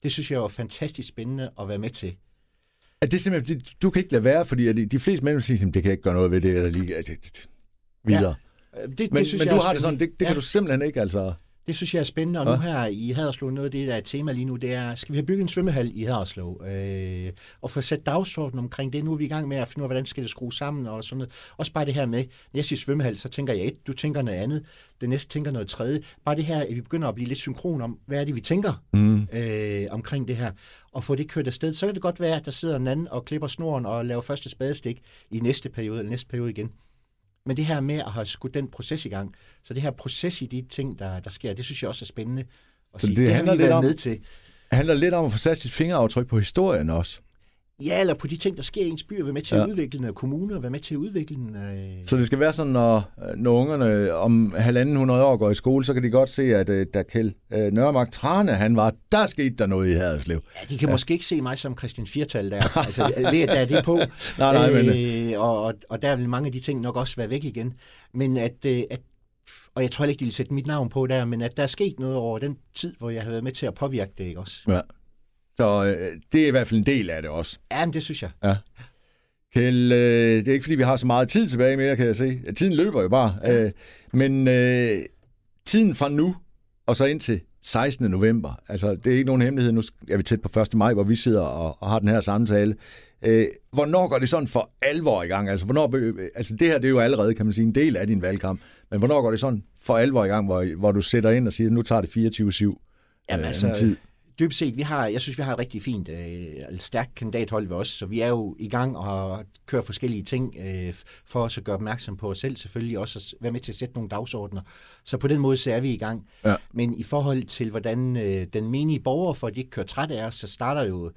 Det synes jeg var fantastisk spændende at være med til. Er det simpelthen, du kan ikke lade være, fordi de fleste mennesker siger, det kan ikke gøre noget ved det, eller lige, det, det, videre. Ja. Det, det men synes men jeg du har det sådan, det, det ja. kan du simpelthen ikke, altså... Det synes jeg er spændende, og nu her i Haderslev, noget af det, der er et tema lige nu, det er, skal vi have bygget en svømmehal i Haderslev? Øh, og få sat dagsordenen omkring det. Nu er vi i gang med at finde ud af, hvordan skal det skrues sammen og sådan noget. Også bare det her med, når jeg siger svømmehal, så tænker jeg et, du tænker noget andet, det næste tænker noget tredje. Bare det her, at vi begynder at blive lidt synkron om, hvad er det, vi tænker mm. øh, omkring det her, og få det kørt afsted. Så kan det godt være, at der sidder en anden og klipper snoren og laver første spadestik i næste periode, eller næste periode igen. Men det her med at have skudt den proces i gang, så det her proces i de ting, der, der sker, det synes jeg også er spændende at så sige. Det, det har vi været om, med til. Det handler lidt om at få sat sit fingeraftryk på historien også. Ja, eller på de ting, der sker i ens by, og være med til ja. at udvikle den af kommuner, og være med til at udvikle den af... Så det skal være sådan, når, når ungerne om halvanden hundrede år går i skole, så kan de godt se, at uh, da Kjeld uh, Nørmark Trane, han var, der skete der noget i Haderslev. Ja, de kan ja. måske ikke se mig som Christian Firtal der. altså, ved at der er det på. nej, nej, men... Øh, og, og der vil mange af de ting nok også være væk igen. Men at, at og jeg tror ikke, de vil sætte mit navn på der, men at der er sket noget over den tid, hvor jeg har været med til at påvirke det, ikke også? Ja. Så øh, det er i hvert fald en del af det også. Ja, men det synes jeg. Ja. Kjell, øh, det er ikke fordi, vi har så meget tid tilbage mere, kan jeg se. Tiden løber jo bare. Ja. Øh, men øh, tiden fra nu og så ind til 16. november, altså det er ikke nogen hemmelighed, nu er vi tæt på 1. maj, hvor vi sidder og, og har den her samtale. Øh, hvornår går det sådan for alvor i gang? Altså, hvornår, altså det her det er jo allerede, kan man sige, en del af din valgkamp, men hvornår går det sådan for alvor i gang, hvor, hvor du sætter ind og siger, nu tager det 24-7 Jamen, øh, altså, tid? Dybt set, vi har, jeg synes, vi har et rigtig fint, øh, stærkt kandidathold ved os, så vi er jo i gang og kører forskellige ting øh, for os at gøre opmærksom på os selv, selvfølgelig også at være med til at sætte nogle dagsordner. Så på den måde, så er vi i gang. Ja. Men i forhold til, hvordan øh, den menige borger, for at de ikke kører træt af os, så starter jo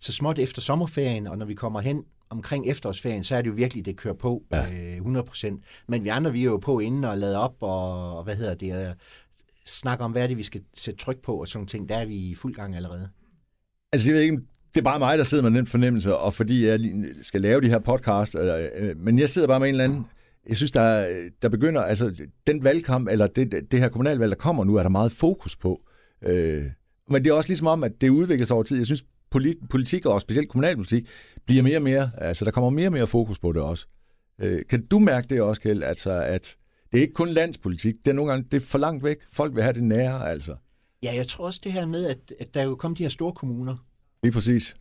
så småt efter sommerferien, og når vi kommer hen omkring efterårsferien, så er det jo virkelig, det kører på ja. øh, 100%. Men vi andre, vi er jo på inden og lader op, og, og hvad hedder det, snakke om, hvad er det, vi skal sætte tryk på, og sådan ting, der er vi i fuld gang allerede. Altså, jeg ved ikke, det er bare mig, der sidder med den fornemmelse, og fordi jeg skal lave de her podcast, øh, men jeg sidder bare med en eller anden, jeg synes, der, der begynder, altså den valgkamp, eller det, det her kommunalvalg, der kommer nu, er der meget fokus på. Øh, men det er også ligesom om, at det udvikler sig over tid. Jeg synes, politik, og specielt kommunalpolitik, bliver mere og mere, altså der kommer mere og mere fokus på det også. Øh, kan du mærke det også, Kjeld, altså at det er ikke kun landspolitik, det er nogle gange det er for langt væk. Folk vil have det nære, altså. Ja, jeg tror også det her med, at, at der er jo kommet de her store kommuner. Lige præcis.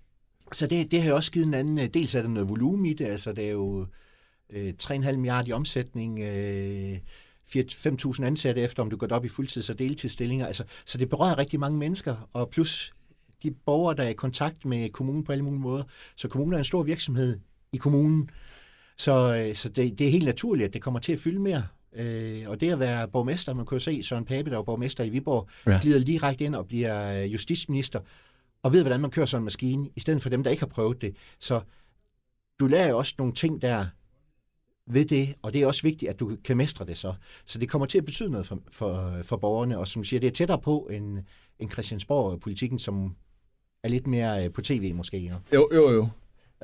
Så det, det har jo også givet en anden, øh, dels er der noget volumen i det, altså det er jo øh, 3,5 milliarder i omsætning, øh, 5.000 ansatte efter, om du går op i fuldtids- og deltidsstillinger. Altså, så det berører rigtig mange mennesker, og plus de borgere, der er i kontakt med kommunen på alle mulige måder. Så kommunen er en stor virksomhed i kommunen, så, øh, så det, det er helt naturligt, at det kommer til at fylde mere. Øh, og det at være borgmester, man kunne se Søren Pape, der var borgmester i Viborg, ja. glider direkte ind og bliver øh, justitsminister, og ved, hvordan man kører sådan en maskine, i stedet for dem, der ikke har prøvet det. Så du lærer jo også nogle ting der ved det, og det er også vigtigt, at du kan mestre det så. Så det kommer til at betyde noget for, for, for borgerne, og som siger, det er tættere på end, end Christiansborg-politikken, som er lidt mere øh, på tv måske. Jo, jo, jo.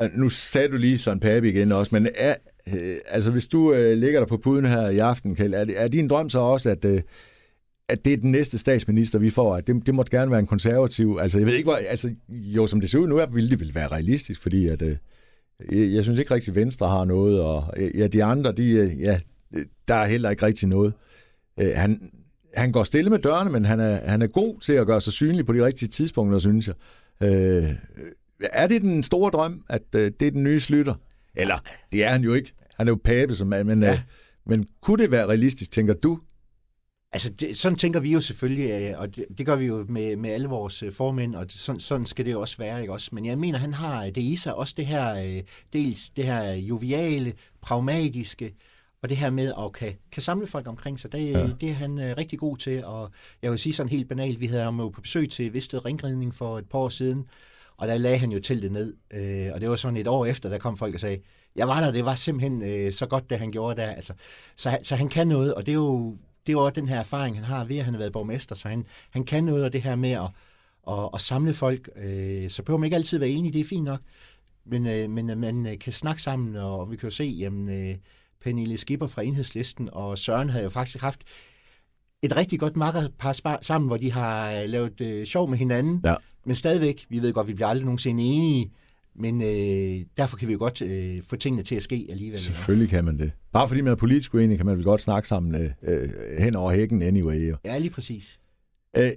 Øh, nu sagde du lige Søren Pape igen også, men er, øh, altså hvis du øh, ligger der på puden her i aften, Kjell, er, er din drøm så også, at, øh, at det er den næste statsminister, vi får, at det, det måtte gerne være en konservativ, altså jeg ved ikke, hvor, altså jo, som det ser ud nu, er, ville det vil være realistisk, fordi at, øh, jeg, jeg synes ikke rigtig, Venstre har noget, og øh, ja, de andre, de, øh, ja, der er heller ikke rigtig noget. Øh, han, han går stille med dørene, men han er, han er god til at gøre sig synlig på de rigtige tidspunkter, synes jeg. Øh, er det den store drøm, at øh, det er den nye Slytter? Eller, det er han jo ikke. Han er jo pape, som man, men, ja. øh, men kunne det være realistisk, tænker du? Altså, det, sådan tænker vi jo selvfølgelig, øh, og det, det gør vi jo med, med alle vores øh, formænd, og det, sådan, sådan skal det jo også være, ikke også? Men jeg mener, han har det i sig, også det her, dels det her joviale, pragmatiske, og det her med at kan, kan samle folk omkring sig, det, ja. det er han rigtig god til. Og jeg vil sige sådan helt banalt, vi havde ham jo på besøg til Visted Ringredning for et par år siden, og der lagde han jo teltet ned. øh, og det var sådan et år efter, der kom folk og sagde, jeg var der, det var simpelthen øh, så godt, det han gjorde der. Altså, så, så han kan noget, og det er jo det er jo den her erfaring, han har ved, at han har været borgmester, så han, han kan noget af det her med at, at, at samle folk. Øh, så behøver man ikke altid være enig, det er fint nok. Men, øh, men øh, man øh, kan snakke sammen, og vi kan jo se, jamen, øh, Pernille Skipper fra Enhedslisten og Søren havde jo faktisk haft et rigtig godt makkerpar sammen, hvor de har øh, lavet øh, sjov med hinanden. Ja. Men stadigvæk, vi ved godt, vi bliver aldrig nogensinde enige, men øh, derfor kan vi jo godt øh, få tingene til at ske alligevel. Selvfølgelig kan man det. Bare fordi man er politisk uenig, kan man vel godt snakke sammen øh, øh hen over hækken anyway. Jo. Ja, lige præcis. Æh,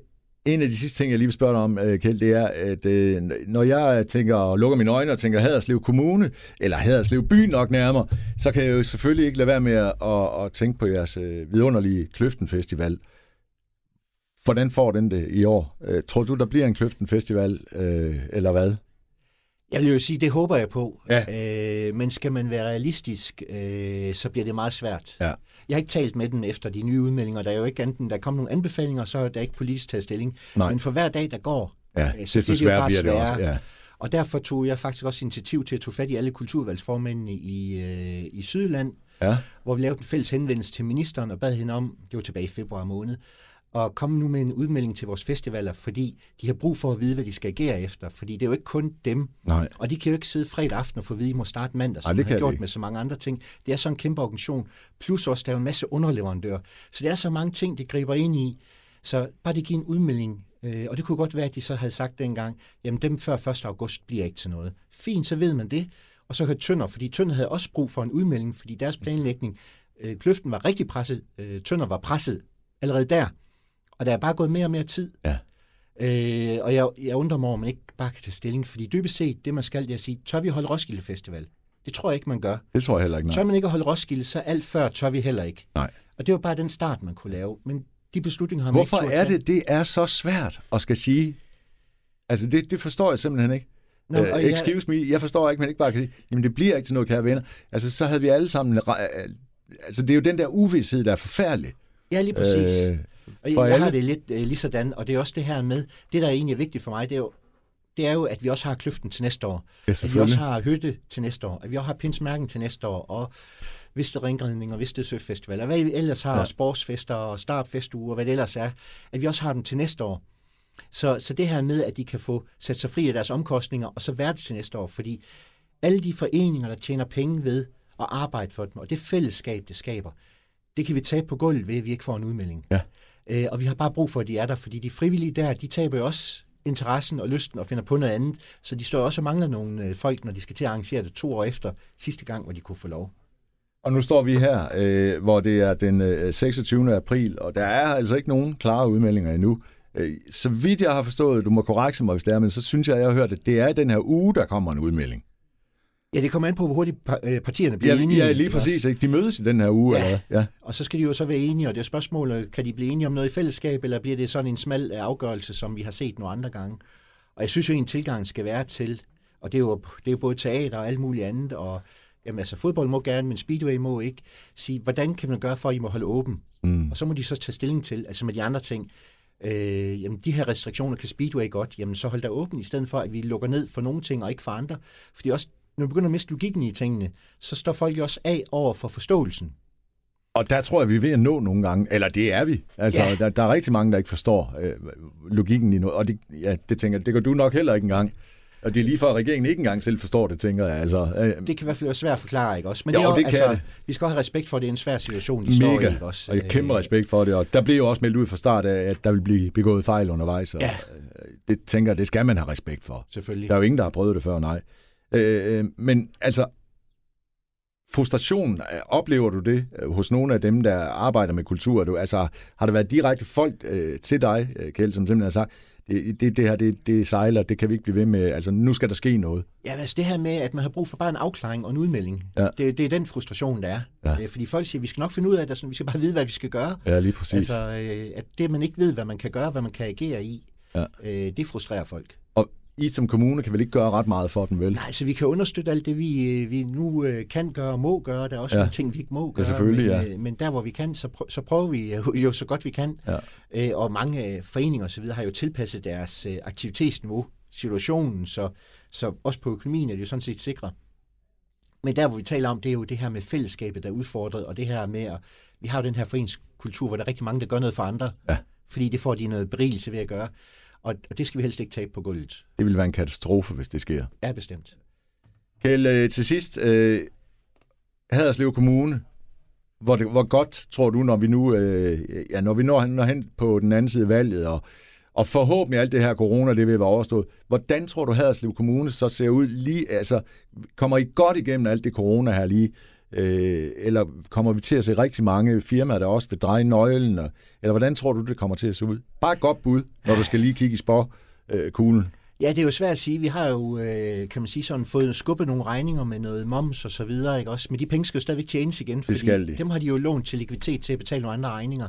en af de sidste ting, jeg lige vil spørge dig om, øh, Kjeld, det er, at øh, når jeg tænker og lukker mine øjne og tænker Haderslev Kommune, eller Haderslev By nok nærmere, så kan jeg jo selvfølgelig ikke lade være med at, at, tænke på jeres øh, vidunderlige Kløften Festival. Hvordan får den det i år? Tror du, der bliver en Kløften Festival, eller hvad? Jeg vil jo sige, det håber jeg på. Ja. Øh, men skal man være realistisk, øh, så bliver det meget svært. Ja. Jeg har ikke talt med den efter de nye udmeldinger. Der er jo ikke enten, der kom nogle anbefalinger, så er der ikke politisk taget stilling. Nej. Men for hver dag, der går, ja, øh, så det, det, det bare bliver det også. Ja. Og derfor tog jeg faktisk også initiativ til at tage fat i alle kulturvalgsformændene i, øh, i Sydland, ja. hvor vi lavede en fælles henvendelse til ministeren og bad hende om, det var tilbage i februar måned, og komme nu med en udmelding til vores festivaler, fordi de har brug for at vide, hvad de skal agere efter. Fordi det er jo ikke kun dem. Nej. Og de kan jo ikke sidde fredag aften og få at vide, at de må starte mandag, som Ej, de har gjort de. med så mange andre ting. Det er så en kæmpe organisation. Plus også, der er en masse underleverandører. Så det er så mange ting, de griber ind i. Så bare de giver en udmelding. Øh, og det kunne godt være, at de så havde sagt dengang, jamen dem før 1. august bliver ikke til noget. Fint, så ved man det. Og så kan Tønder, fordi Tønder havde også brug for en udmelding, fordi deres planlægning, øh, kløften var rigtig presset, øh, Tønder var presset allerede der. Og der er bare gået mere og mere tid. Ja. Øh, og jeg, jeg undrer mig, om man ikke bare kan tage stilling, fordi dybest set, det man skal, det er at sige, tør vi holde Roskilde Festival? Det tror jeg ikke, man gør. Det tror jeg heller ikke, nej. Tør man ikke holde Roskilde, så alt før tør vi heller ikke. Nej. Og det var bare den start, man kunne lave. Men de beslutninger har man Hvorfor ikke er det, det er så svært at skal sige? Altså, det, det forstår jeg simpelthen ikke. No, uh, excuse jeg... me, jeg forstår ikke, men ikke bare kan sige, jamen det bliver ikke til noget, kære venner. Altså, så havde vi alle sammen... Altså, det er jo den der uvidshed, der er forfærdelig. Ja, lige præcis. Øh, og jeg, jeg har det lidt uh, lige sådan, og det er også det her med, det der er egentlig vigtigt for mig, det er jo, det er jo, at vi også har kløften til næste år. Ja, at vi også har hytte til næste år. At vi også har pinsmærken til næste år. Og Viste Ringredning og Viste Søfestival. Og hvad vi ellers har, ja. sportsfester og startfestuger, hvad det ellers er. At vi også har dem til næste år. Så, så det her med, at de kan få sat sig fri af deres omkostninger, og så være det til næste år. Fordi alle de foreninger, der tjener penge ved at arbejde for dem, og det fællesskab, det skaber, det kan vi tage på gulvet ved, at vi ikke får en udmelding. Ja. Øh, og vi har bare brug for, at de er der, fordi de frivillige der, de taber jo også interessen og lysten og finder på noget andet. Så de står også og mangler nogle øh, folk, når de skal til at arrangere det to år efter sidste gang, hvor de kunne få lov. Og nu står vi her, øh, hvor det er den øh, 26. april, og der er altså ikke nogen klare udmeldinger endnu. Øh, så vidt jeg har forstået, du må korrekte mig, hvis det er, men så synes jeg, at jeg har hørt, at det er i den her uge, der kommer en udmelding. Ja, det kommer an på, hvor hurtigt øh, partierne bliver ja, enige. Ja, lige præcis. Ikke? De mødes i den her uge. Ja. Eller? ja, og så skal de jo så være enige, og det er spørgsmålet, kan de blive enige om noget i fællesskab, eller bliver det sådan en smal afgørelse, som vi har set nogle andre gange? Og jeg synes jo, en tilgang skal være til, og det er jo, det er både teater og alt muligt andet, og jamen, altså, fodbold må gerne, men Speedway må ikke, sige, hvordan kan man gøre for, at I må holde åben? Mm. Og så må de så tage stilling til, altså med de andre ting, øh, jamen de her restriktioner kan Speedway godt, jamen så hold der åben, i stedet for, at vi lukker ned for nogle ting og ikke for andre. Fordi også når vi begynder at miste logikken i tingene, så står folk jo også af over for forståelsen. Og der tror jeg, vi er ved at nå nogle gange, eller det er vi. Altså, ja. der, der er rigtig mange, der ikke forstår øh, logikken i noget, og det, ja, det tænker det gør du nok heller ikke engang. Og det er lige for, at regeringen ikke engang selv forstår det, tænker jeg. Altså, øh, Det kan i hvert fald være svært at forklare, ikke også? Men Jo, det, er, det kan altså, det. Vi skal også have respekt for, at det er en svær situation, de står i, mega. ikke også? Og jeg kæmpe Øh, respekt for det. Og der blev jo også meldt ud fra start af, at der vil blive begået fejl undervejs. Og Ja. øh, Det tænker jeg, det skal man have respekt for. Selvfølgelig. Der er jo ingen, der har prøvet det før, nej. Øh, men altså, frustration, øh, oplever du det øh, hos nogle af dem, der arbejder med kultur? Du, altså, har der været direkte folk øh, til dig, øh, Kjeld, som simpelthen har sagt, det, det, det her, det, det sejler, det kan vi ikke blive ved med, altså nu skal der ske noget. Ja, altså det her med, at man har brug for bare en afklaring og en udmelding, Ja. det, det er den frustration, der er. Ja. Fordi folk siger, vi skal nok finde ud af det, sådan, vi skal bare vide, hvad vi skal gøre. Ja, lige præcis. Altså, at det, man ikke ved, hvad man kan gøre, hvad man kan agere i, Ja. øh, det frustrerer folk. og I som kommune kan vel ikke gøre ret meget for dem, vel? Nej, så vi kan understøtte alt det, vi, øh, vi nu øh, kan gøre og må gøre. Der er også Ja. ja. nogle ting, vi ikke må gøre. selvfølgelig, men, ja. øh, men der, hvor vi kan, så, prø- så prøver vi jo, så godt vi kan. Ja. Og mange foreninger osv. har jo tilpasset deres aktivitetsniveau, situationen, så, så også på økonomien er det jo sådan set sikre. Men der, hvor vi taler om, det er jo det her med fællesskabet, der er udfordret, og det her med, at vi har jo den her foreningskultur, hvor der er rigtig mange, der gør noget for andre, Ja. fordi det får de noget berigelse ved at gøre. Og, det skal vi helst ikke tabe på gulvet. Det vil være en katastrofe, hvis det sker. Ja, bestemt. Kjell, øh, til sidst, øh, Haderslev Kommune, hvor, det, hvor godt tror du, når vi nu øh, ja, når vi når, når hen på den anden side af valget, og, og forhåbentlig alt det her corona, det vil være overstået, hvordan tror du, Haderslev Kommune så ser ud lige, altså kommer I godt igennem alt det corona her lige, øh, eller kommer vi til at se rigtig mange firmaer, der også vil dreje nøglen, og, eller hvordan tror du, det kommer til at se ud? Bare et godt bud, når du skal lige kigge i spår, øh. Ja, det er jo svært at sige. Vi har jo, øh, kan man sige, sådan fået skubbet nogle regninger med noget moms og så videre, ikke også? Men de penge skal jo stadigvæk tjenes igen, fordi skal de. dem har de jo lånt til likviditet til at betale nogle andre regninger.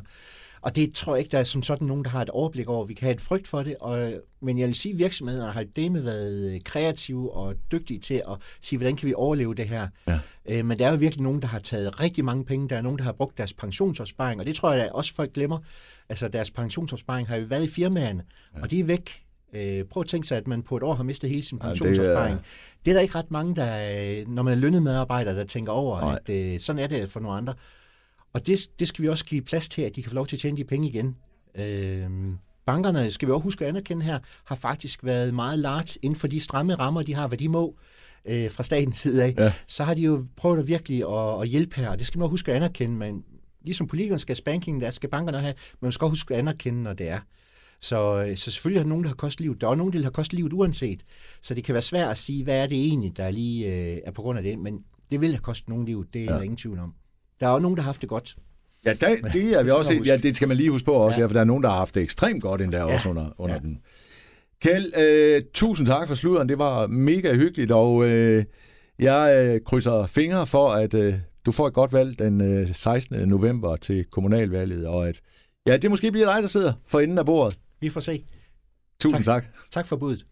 Og det tror jeg ikke, der er som sådan nogen, der har et overblik over. Vi kan have et frygt for det, og, men jeg vil sige, at virksomheder har deme været kreative og dygtige til at sige, hvordan kan vi overleve det her. Ja. Øh, men der er jo virkelig nogen, der har taget rigtig mange penge. Der er nogen, der har brugt deres pensionsopsparing, og det tror jeg også folk glemmer. Altså deres pensionsopsparing har jo været i firmaerne, ja. og de er væk. Øh, prøv at tænke sig, at man på et år har mistet hele sin Ja, det er- pensionsopsparing. det, er... det er der ikke ret mange, der, øh, når man er lønnet medarbejder, der tænker over, Nej. at øh, sådan er det for nogle andre. Og det, det skal vi også give plads til, at de kan få lov til at tjene de penge igen. Øh, bankerne, skal vi også huske at anerkende her, har faktisk været meget large inden for de stramme rammer, de har, hvad de må øh, fra statens side af. Ja. Så har de jo prøvet at virkelig at, at hjælpe her, og det skal man også huske at anerkende. Men ligesom politikerne skal spanking, der skal bankerne have, men man skal også huske at anerkende, når det er. Så, øh, så selvfølgelig er der nogen, der har kostet livet. Der er nogen, der har kostet livet uanset. Så det kan være svært at sige, hvad er det egentlig, der lige øh, er på grund af det. Men det vil have kostet nogen livet, det er ja. der ingen tvivl om. Der er også nogen, der har haft det godt. Ja, der, det, er vi også, ja, det skal man lige huske på også, ja. Ja. for der er nogen, der har haft det ekstremt godt endda ja. også under, under. Ja. den. Kjeld, øh, tusind tak for sluderen. Det var mega hyggeligt, og øh, jeg øh, krydser fingre for, at øh, du får et godt valg den øh, 16. november til kommunalvalget, og at ja, det måske bliver dig, der sidder for enden af bordet. Vi får se. Tusind tak. tak. Tak for budet.